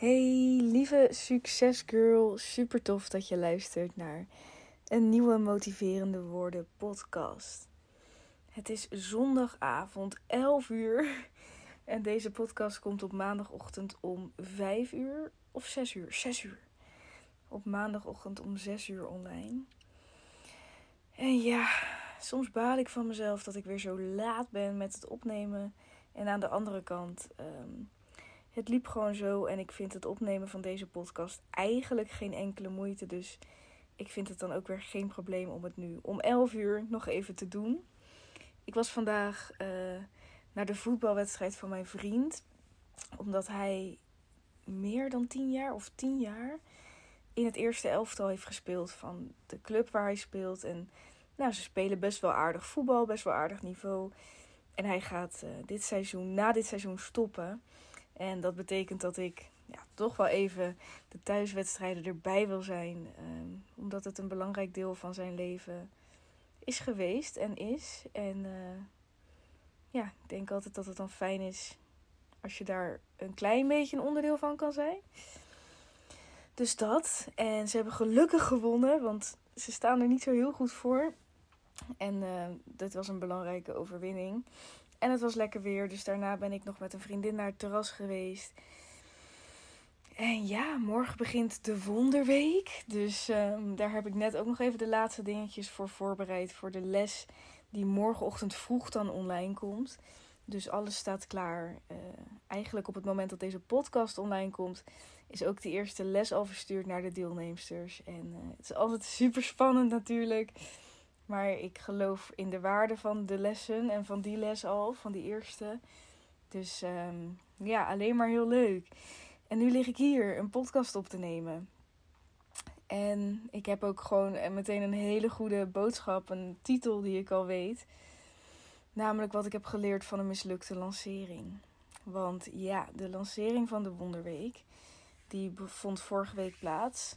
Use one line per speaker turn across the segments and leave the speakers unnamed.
Hey, lieve succesgirl. Super tof dat je luistert naar een nieuwe motiverende woorden podcast. Het is zondagavond 11 uur en deze podcast komt op maandagochtend om 5 uur of 6 uur. 6 uur. Op maandagochtend om 6 uur online. En ja, soms baal ik van mezelf dat ik weer zo laat ben met het opnemen. En aan de andere kant, um, het liep gewoon zo. En ik vind het opnemen van deze podcast eigenlijk geen enkele moeite. Dus ik vind het dan ook weer geen probleem om het nu om 11 uur nog even te doen. Ik was vandaag uh, naar de voetbalwedstrijd van mijn vriend. Omdat hij meer dan 10 jaar of 10 jaar in het eerste elftal heeft gespeeld van de club waar hij speelt. En nou, ze spelen best wel aardig voetbal, best wel aardig niveau. En hij gaat uh, dit seizoen, na dit seizoen stoppen. En dat betekent dat ik ja, toch wel even de thuiswedstrijden erbij wil zijn. Um, omdat het een belangrijk deel van zijn leven is geweest en is. En uh, ja, ik denk altijd dat het dan fijn is als je daar een klein beetje een onderdeel van kan zijn. Dus dat. En ze hebben gelukkig gewonnen, want ze staan er niet zo heel goed voor. En uh, dit was een belangrijke overwinning. En het was lekker weer, dus daarna ben ik nog met een vriendin naar het terras geweest. En ja, morgen begint de Wonderweek. Dus um, daar heb ik net ook nog even de laatste dingetjes voor voorbereid. Voor de les die morgenochtend vroeg dan online komt. Dus alles staat klaar. Uh, eigenlijk op het moment dat deze podcast online komt, is ook de eerste les al verstuurd naar de deelnemsters. En uh, het is altijd super spannend natuurlijk. Maar ik geloof in de waarde van de lessen en van die les al, van die eerste. Dus um, ja, alleen maar heel leuk. En nu lig ik hier een podcast op te nemen. En ik heb ook gewoon meteen een hele goede boodschap, een titel die ik al weet. Namelijk wat ik heb geleerd van een mislukte lancering. Want ja, de lancering van de Wonderweek, die vond vorige week plaats.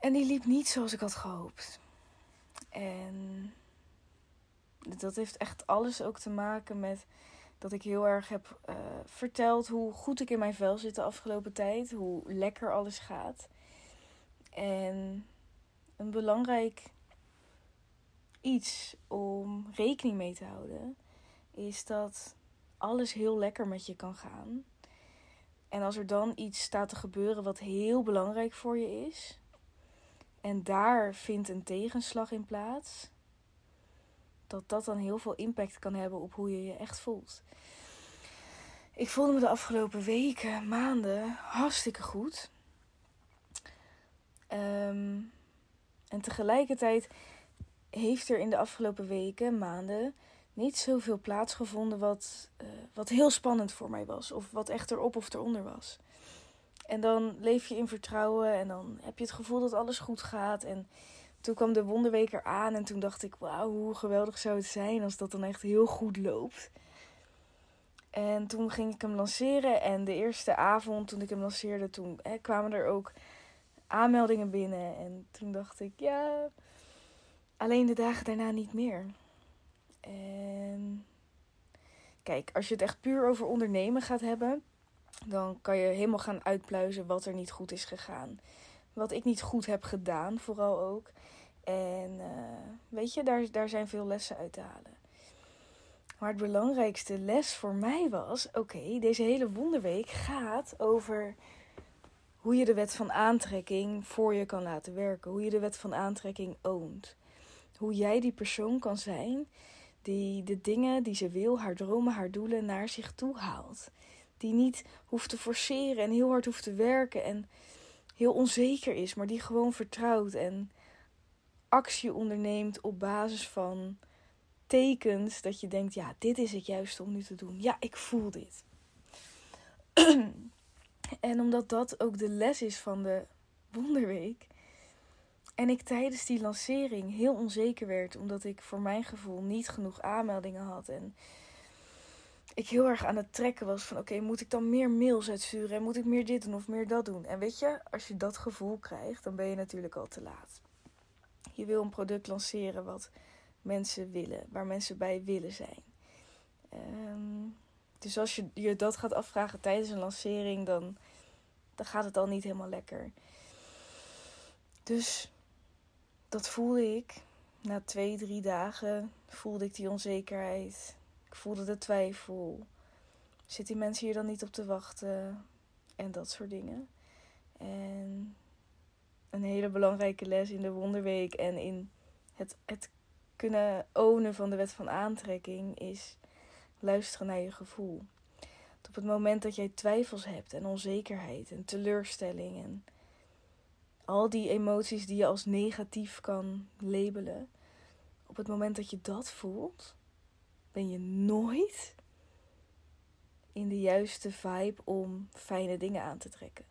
En die liep niet zoals ik had gehoopt. En dat heeft echt alles ook te maken met dat ik heel erg heb uh, verteld hoe goed ik in mijn vel zit de afgelopen tijd. Hoe lekker alles gaat. En een belangrijk iets om rekening mee te houden is dat alles heel lekker met je kan gaan. En als er dan iets staat te gebeuren wat heel belangrijk voor je is, en daar vindt een tegenslag in plaats, dat dat dan heel veel impact kan hebben op hoe je je echt voelt. Ik voelde me de afgelopen weken, maanden hartstikke goed. Um, en tegelijkertijd heeft er in de afgelopen weken, maanden, niet zoveel plaatsgevonden wat, uh, wat heel spannend voor mij was. Of wat echt erop of eronder was. En dan leef je in vertrouwen en dan heb je het gevoel dat alles goed gaat. En toen kwam de wonderweek aan en toen dacht ik, wauw, hoe geweldig zou het zijn als dat dan echt heel goed loopt. En toen ging ik hem lanceren en de eerste avond toen ik hem lanceerde, toen hè, kwamen er ook aanmeldingen binnen. En toen dacht ik, ja, alleen de dagen daarna niet meer. En kijk, als je het echt puur over ondernemen gaat hebben, dan kan je helemaal gaan uitpluizen wat er niet goed is gegaan. Wat ik niet goed heb gedaan, vooral ook. En uh, weet je, daar, daar zijn veel lessen uit te halen. Maar het belangrijkste les voor mij was: oké, deze hele wonderweek gaat over hoe je de wet van aantrekking voor je kan laten werken. Hoe je de wet van aantrekking oont. Hoe jij die persoon kan zijn die de dingen die ze wil, haar dromen, haar doelen naar zich toe haalt. Die niet hoeft te forceren en heel hard hoeft te werken en heel onzeker is, maar die gewoon vertrouwt en actie onderneemt op basis van tekens dat je denkt: ja, dit is het juiste om nu te doen. Ja, ik voel dit. en omdat dat ook de les is van de Wonderweek. En ik tijdens die lancering heel onzeker werd, omdat ik voor mijn gevoel niet genoeg aanmeldingen had. En ik heel erg aan het trekken was van oké, moet ik dan meer mails uitsturen en moet ik meer dit doen of meer dat doen? En weet je, als je dat gevoel krijgt, dan ben je natuurlijk al te laat. Je wil een product lanceren wat mensen willen, waar mensen bij willen zijn. Um, Dus als je je dat gaat afvragen tijdens een lancering, dan, dan gaat het al niet helemaal lekker. Dus dat voelde ik. Na twee, drie dagen voelde ik die onzekerheid. Ik voelde de twijfel. Zitten die mensen hier dan niet op te wachten? En dat soort dingen. En een hele belangrijke les in de Wonderweek en in het, het kunnen ownen van de wet van aantrekking is luisteren naar je gevoel. op het moment dat jij twijfels hebt en onzekerheid en teleurstelling en al die emoties die je als negatief kan labelen, op het moment dat je dat voelt, ben je nooit in de juiste vibe om fijne dingen aan te trekken.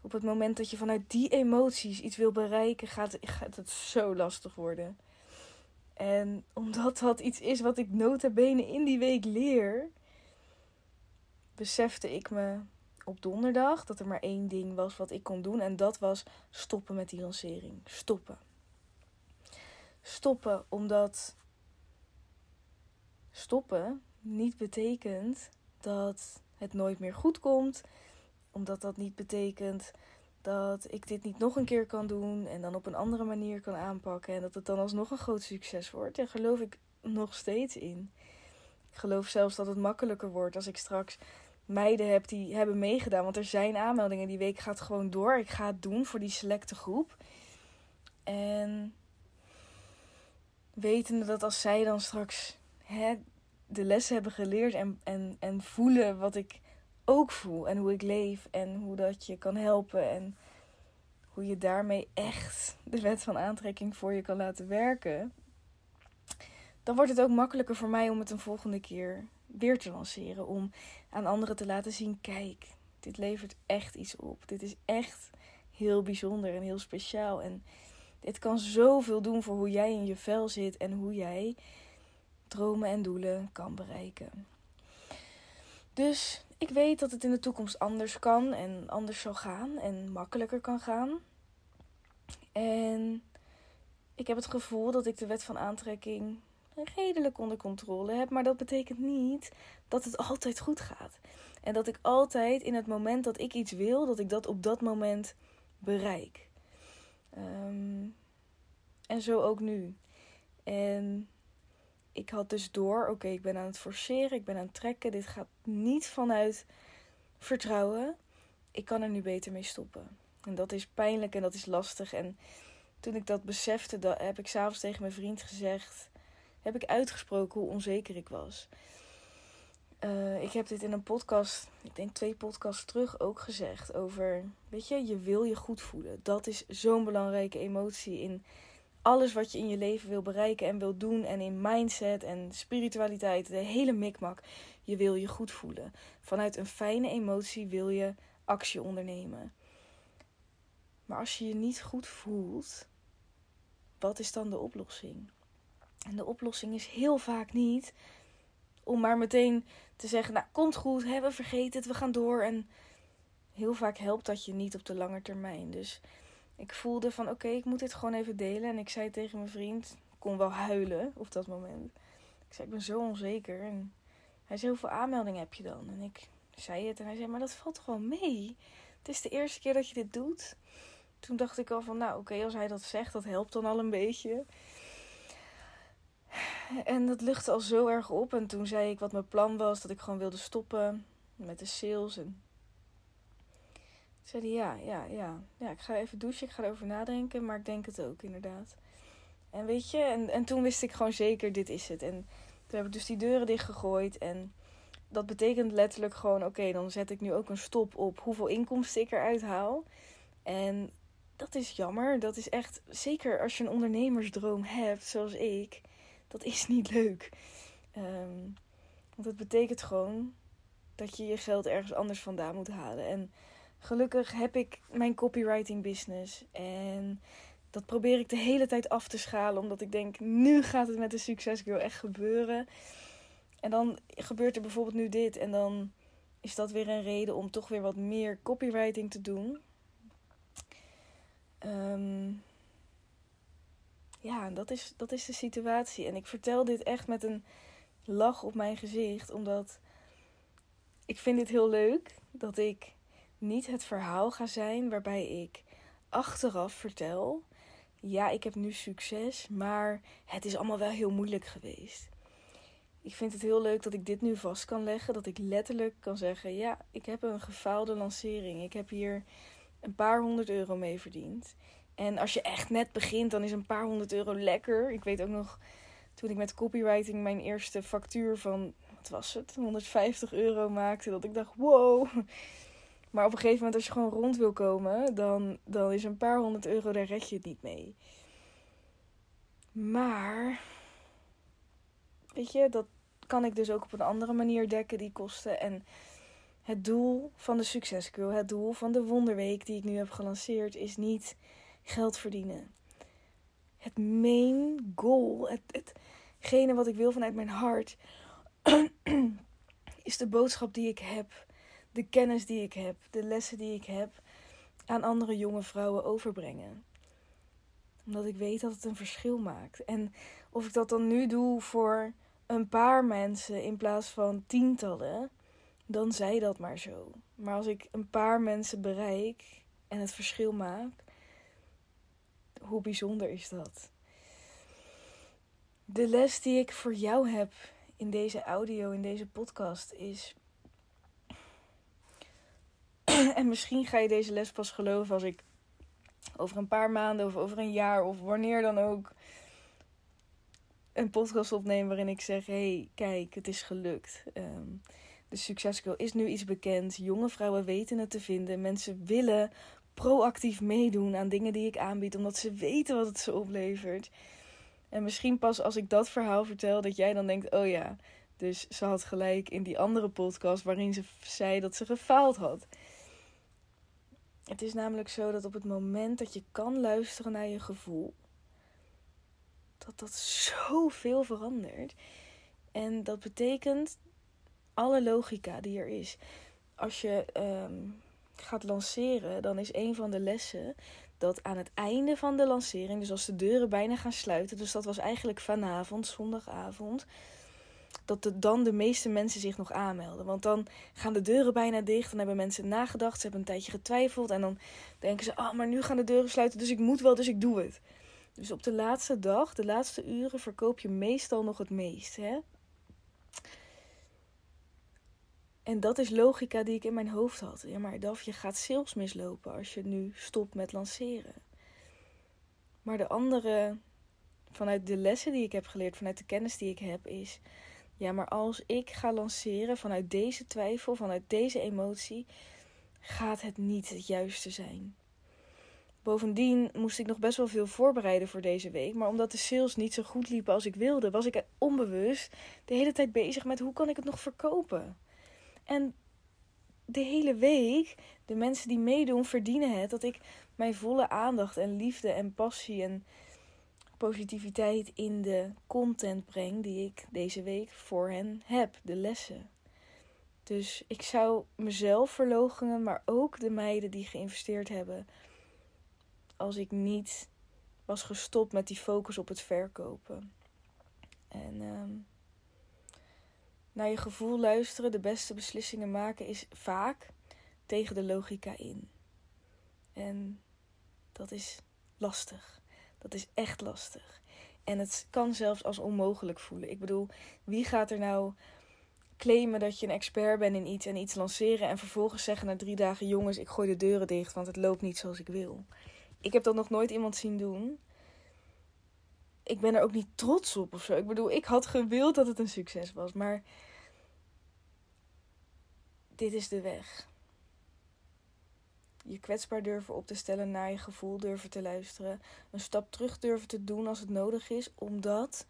Op het moment dat je vanuit die emoties iets wil bereiken, gaat, het zo lastig worden. En omdat dat iets is wat ik nota bene in die week leer, besefte ik me op donderdag dat er maar één ding was wat ik kon doen. En dat was stoppen met die lancering. Stoppen. Stoppen omdat stoppen niet betekent dat het nooit meer goed komt. Omdat dat niet betekent dat ik dit niet nog een keer kan doen en dan op een andere manier kan aanpakken en dat het dan alsnog een groot succes wordt. Daar geloof ik nog steeds in. Ik geloof zelfs dat het makkelijker wordt als ik straks meiden heb die hebben meegedaan. Want er zijn aanmeldingen. Die week gaat gewoon door. Ik ga het doen voor die selecte groep. En wetende dat als zij dan straks de lessen hebben geleerd en, en, en voelen wat ik ook voel en hoe ik leef en hoe dat je kan helpen en hoe je daarmee echt de wet van aantrekking voor je kan laten werken, dan wordt het ook makkelijker voor mij om het een volgende keer weer te lanceren. Om aan anderen te laten zien: kijk, dit levert echt iets op. Dit is echt heel bijzonder en heel speciaal. En dit kan zoveel doen voor hoe jij in je vel zit en hoe jij dromen en doelen kan bereiken. Dus ik weet dat het in de toekomst anders kan en anders zal gaan en makkelijker kan gaan. En ik heb het gevoel dat ik de wet van aantrekking redelijk onder controle heb. Maar dat betekent niet dat het altijd goed gaat. En dat ik altijd in het moment dat ik iets wil, dat ik dat op dat moment bereik. Ehm, en zo ook nu. En ik had dus door, oké, ik ben aan het forceren, ik ben aan het trekken. Dit gaat niet vanuit vertrouwen. Ik kan er nu beter mee stoppen. En dat is pijnlijk en dat is lastig. En toen ik dat besefte, dat heb ik s'avonds tegen mijn vriend gezegd. Heb ik uitgesproken hoe onzeker ik was. Uh, ik heb dit in een podcast, ik denk twee podcasts terug ook gezegd. Over, weet je, je wil je goed voelen. Dat is zo'n belangrijke emotie in alles wat je in je leven wil bereiken en wil doen. En in mindset en spiritualiteit, de hele mikmak. Je wil je goed voelen. Vanuit een fijne emotie wil je actie ondernemen. Maar als je je niet goed voelt, wat is dan de oplossing? En de oplossing is heel vaak niet om maar meteen te zeggen: Nou, komt goed, hè, we vergeten het, we gaan door. En heel vaak helpt dat je niet op de lange termijn. Dus ik voelde van: Oké, ik moet dit gewoon even delen. En ik zei tegen mijn vriend: Ik kon wel huilen op dat moment. Ik zei: Ik ben zo onzeker. En hij zei: Hoeveel aanmeldingen heb je dan? En ik zei het. En hij zei: Maar dat valt wel mee? Het is de eerste keer dat je dit doet. Toen dacht ik al van: Nou, oké, als hij dat zegt, dat helpt dan al een beetje. En dat luchtte al zo erg op. En toen zei ik wat mijn plan was, dat ik gewoon wilde stoppen met de sales. En zei ja, ja, ja, ja, ik ga even douchen, ik ga erover nadenken, maar ik denk het ook inderdaad. En weet je, en, en toen wist ik gewoon zeker, dit is het. En toen heb ik dus die deuren dichtgegooid en dat betekent letterlijk gewoon, oké, dan zet ik nu ook een stop op hoeveel inkomsten ik eruit haal. En dat is jammer, dat is echt, zeker als je een ondernemersdroom hebt, zoals ik dat is niet leuk. Ehm, want het betekent gewoon dat je je geld ergens anders vandaan moet halen. En gelukkig heb ik mijn copywriting business. En dat probeer ik de hele tijd af te schalen. Omdat ik denk, nu gaat het met de Success Girl echt gebeuren. En dan gebeurt er bijvoorbeeld nu dit. En dan is dat weer een reden om toch weer wat meer copywriting te doen. Um, ja, dat is, dat is de situatie. En ik vertel dit echt met een lach op mijn gezicht, omdat ik vind dit heel leuk dat ik niet het verhaal ga zijn waarbij ik achteraf vertel: ja, ik heb nu succes, maar het is allemaal wel heel moeilijk geweest. Ik vind het heel leuk dat ik dit nu vast kan leggen. Dat ik letterlijk kan zeggen: ja, ik heb een gefaalde lancering. Ik heb hier een paar honderd euro mee verdiend. En als je echt net begint, dan is een paar honderd euro lekker. Ik weet ook nog toen ik met copywriting mijn eerste factuur van, wat was het, 150 euro maakte. Dat ik dacht, wow. Maar op een gegeven moment, als je gewoon rond wil komen, dan, dan is een paar honderd euro, daar red je het niet mee. Maar, weet je, dat kan ik dus ook op een andere manier dekken, die kosten. En het doel van de Succescurl, het doel van de Wonderweek die ik nu heb gelanceerd, is niet geld verdienen. Het main goal, het, hetgene wat ik wil vanuit mijn hart, is de boodschap die ik heb, de kennis die ik heb, de lessen die ik heb aan andere jonge vrouwen overbrengen. Omdat ik weet dat het een verschil maakt. En of ik dat dan nu doe voor een paar mensen in plaats van tientallen, dan zij dat maar zo. Maar als ik een paar mensen bereik en het verschil maak, hoe bijzonder is dat? De les die ik voor jou heb in deze audio, in deze podcast is. En misschien ga je deze les pas geloven als ik over een paar maanden of over een jaar of wanneer dan ook een podcast opneem waarin ik zeg: hey, kijk, het is gelukt. Um, de succescurl is nu iets bekend. Jonge vrouwen weten het te vinden. Mensen willen proactief meedoen aan dingen die ik aanbied, omdat ze weten wat het ze oplevert. En misschien pas als ik dat verhaal vertel, dat jij dan denkt: oh ja, dus ze had gelijk in die andere podcast waarin ze zei dat ze gefaald had. Het is namelijk zo dat op het moment dat je kan luisteren naar je gevoel, dat dat zoveel verandert. En dat betekent alle logica die er is. Als je um, gaat lanceren, dan is een van de lessen dat aan het einde van de lancering, dus als de deuren bijna gaan sluiten, dus dat was eigenlijk vanavond, zondagavond, dat dan de meeste mensen zich nog aanmelden. Want dan gaan de deuren bijna dicht, dan hebben mensen nagedacht, ze hebben een tijdje getwijfeld en dan denken ze, ah, maar nu gaan de deuren sluiten, dus ik moet wel, dus ik doe het. Dus op de laatste dag, de laatste uren, verkoop je meestal nog het meest. Hè? En dat is logica die ik in mijn hoofd had. Ja, maar Daf, je gaat sales mislopen als je nu stopt met lanceren. Maar de andere, vanuit de lessen die ik heb geleerd, vanuit de kennis die ik heb, is... Ja, maar als ik ga lanceren vanuit deze twijfel, vanuit deze emotie, gaat het niet het juiste zijn. Bovendien moest ik nog best wel veel voorbereiden voor deze week. Maar omdat de sales niet zo goed liepen als ik wilde, was ik onbewust de hele tijd bezig met hoe kan ik het nog verkopen. En de hele week, de mensen die meedoen, verdienen het dat ik mijn volle aandacht en liefde en passie en positiviteit in de content breng die ik deze week voor hen heb, de lessen. Dus ik zou mezelf verloochenen, maar ook de meiden die geïnvesteerd hebben, als ik niet was gestopt met die focus op het verkopen. En ehm, naar je gevoel luisteren, de beste beslissingen maken, is vaak tegen de logica in. En dat is lastig. Dat is echt lastig. En het kan zelfs als onmogelijk voelen. Ik bedoel, wie gaat er nou claimen dat je een expert bent in iets en iets lanceren en vervolgens zeggen na drie dagen: jongens, ik gooi de deuren dicht, want het loopt niet zoals ik wil. Ik heb dat nog nooit iemand zien doen. Ik ben er ook niet trots op of zo. Ik bedoel, ik had gewild dat het een succes was, maar dit is de weg. Je kwetsbaar durven op te stellen, naar je gevoel durven te luisteren. Een stap terug durven te doen als het nodig is, omdat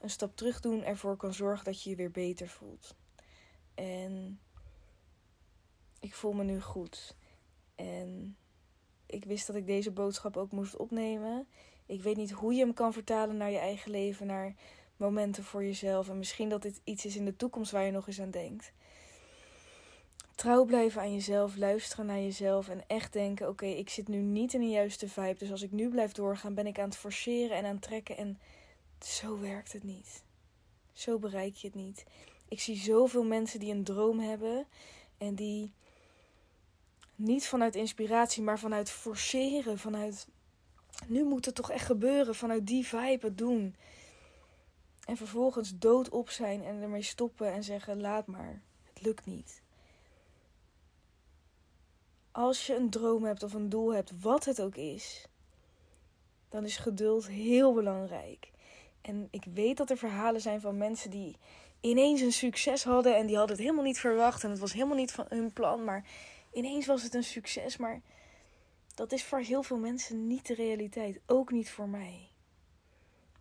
een stap terug doen ervoor kan zorgen dat je je weer beter voelt. En ik voel me nu goed. En ik wist dat ik deze boodschap ook moest opnemen. Ik weet niet hoe je hem kan vertalen naar je eigen leven, naar momenten voor jezelf. En misschien dat dit iets is in de toekomst waar je nog eens aan denkt. Trouw blijven aan jezelf, luisteren naar jezelf en echt denken: oké, ik zit nu niet in de juiste vibe. Dus als ik nu blijf doorgaan, ben ik aan het forceren en aan het trekken. En zo werkt het niet. Zo bereik je het niet. Ik zie zoveel mensen die een droom hebben en die niet vanuit inspiratie, maar vanuit forceren, vanuit nu moet het toch echt gebeuren, vanuit die vibe het doen. En vervolgens doodop zijn en ermee stoppen en zeggen: laat maar, het lukt niet. Als je een droom hebt of een doel hebt, wat het ook is, dan is geduld heel belangrijk. En ik weet dat er verhalen zijn van mensen die ineens een succes hadden en die hadden het helemaal niet verwacht en het was helemaal niet van hun plan, maar ineens was het een succes. Maar dat is voor heel veel mensen niet de realiteit, ook niet voor mij.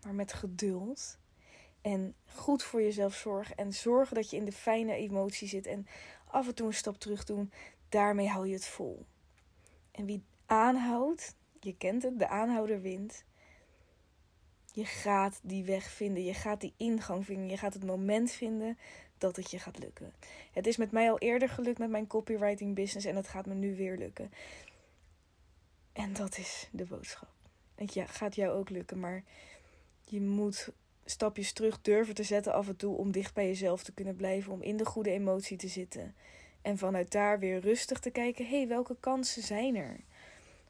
Maar met geduld en goed voor jezelf zorgen en zorgen dat je in de fijne emotie zit en af en toe een stap terug doen, daarmee hou je het vol. En wie aanhoudt, je kent het, de aanhouder wint. Je gaat die weg vinden, je gaat die ingang vinden, je gaat het moment vinden dat het je gaat lukken. Het is met mij al eerder gelukt met mijn copywriting business en het gaat me nu weer lukken. En dat is de boodschap. Het gaat jou ook lukken, maar je moet stapjes terug durven te zetten af en toe om dicht bij jezelf te kunnen blijven, om in de goede emotie te zitten. En vanuit daar weer rustig te kijken, hé, hey, welke kansen zijn er?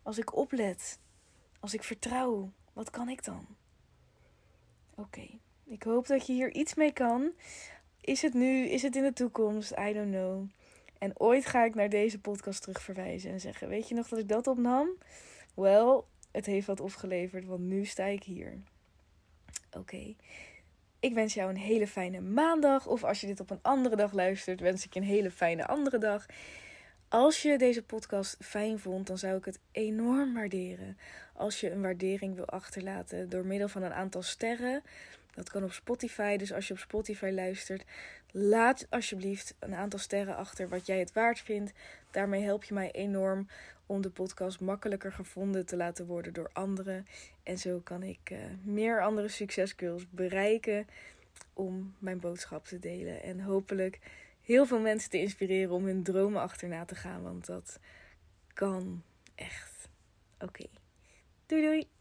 Als ik oplet, als ik vertrouw, wat kan ik dan? Oké, ik hoop dat je hier iets mee kan. Is het nu? Is het in de toekomst? I don't know. En ooit ga ik naar deze podcast terug verwijzen en zeggen: Weet je nog dat ik dat opnam? Wel, het heeft wat opgeleverd, want nu sta ik hier. Oké. Ik wens jou een hele fijne maandag. Of als je dit op een andere dag luistert, wens ik je een hele fijne andere dag. Als je deze podcast fijn vond, dan zou ik het enorm waarderen. Als je een waardering wil achterlaten door middel van een aantal sterren. Dat kan op Spotify. Dus als je op Spotify luistert, laat alsjeblieft een aantal sterren achter wat jij het waard vindt. Daarmee help je mij enorm om de podcast makkelijker gevonden te laten worden door anderen. En zo kan ik uh, meer andere succesgirls bereiken om mijn boodschap te delen. En hopelijk heel veel mensen te inspireren om hun dromen achterna te gaan. Want dat kan echt. Oké. Doei doei!